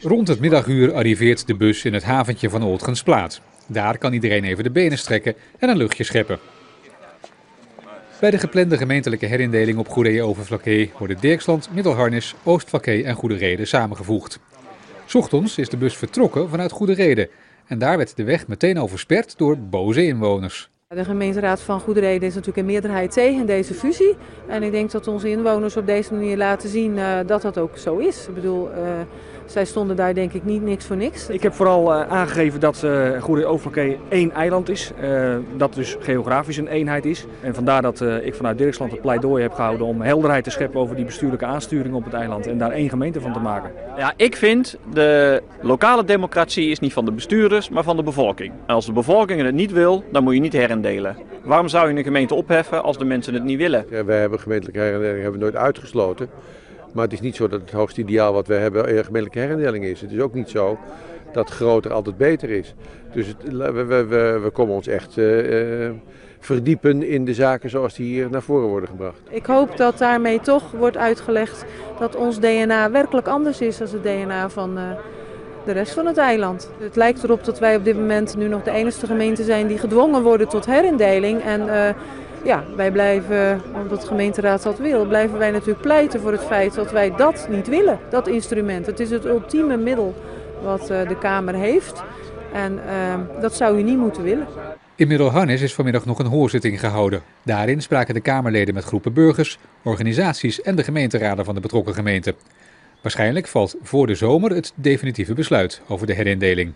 Rond het middaguur arriveert de bus in het haventje van Oldgensplaat. Daar kan iedereen even de benen strekken en een luchtje scheppen. Bij de geplande gemeentelijke herindeling op Goede Overflakkee worden Dirksland, Middelharnis, Oostvlakkee en Goede Rede samengevoegd. Ochtends is de bus vertrokken vanuit Goede Rede en daar werd de weg meteen oversperd door boze inwoners. De gemeenteraad van Goedereden is natuurlijk in meerderheid tegen deze fusie. En ik denk dat onze inwoners op deze manier laten zien uh, dat dat ook zo is. Ik bedoel, uh, zij stonden daar denk ik niet niks voor niks. Ik heb vooral uh, aangegeven dat uh, Goede Overflakkee één eiland is. dat dus geografisch een eenheid is. En vandaar dat ik vanuit Dirksland het pleidooi heb gehouden om helderheid te scheppen over die bestuurlijke aansturing op het eiland. En daar één gemeente van te maken. Ja, ik vind de lokale democratie is niet van de bestuurders, maar van de bevolking. En als de bevolking het niet wil, dan moet je niet Waarom zou je een gemeente opheffen als de mensen het niet willen? Ja, wij hebben gemeentelijke herindeling hebben we nooit uitgesloten. Maar het is niet zo dat het hoogste ideaal wat we hebben een gemeentelijke herindeling is. Het is ook niet zo dat groter altijd beter is. Dus het, we, we, we, we, komen ons echt uh, verdiepen in de zaken zoals die hier naar voren worden gebracht. Ik hoop dat daarmee toch wordt uitgelegd dat ons DNA werkelijk anders is dan het DNA van... Uh, de rest van het eiland. Het lijkt erop dat wij op dit moment nu nog de enige gemeente zijn die gedwongen worden tot herindeling. En uh, ja, wij blijven, omdat de gemeenteraad dat wil, blijven wij natuurlijk pleiten voor het feit dat wij dat niet willen, dat instrument. Het is het ultieme middel wat uh, de Kamer heeft en uh, dat zou u niet moeten willen. In Middelharnis is vanmiddag nog een hoorzitting gehouden. Daarin spraken de Kamerleden met groepen burgers, organisaties en de gemeenteraden van de betrokken gemeente. Waarschijnlijk valt voor de zomer het definitieve besluit over de herindeling.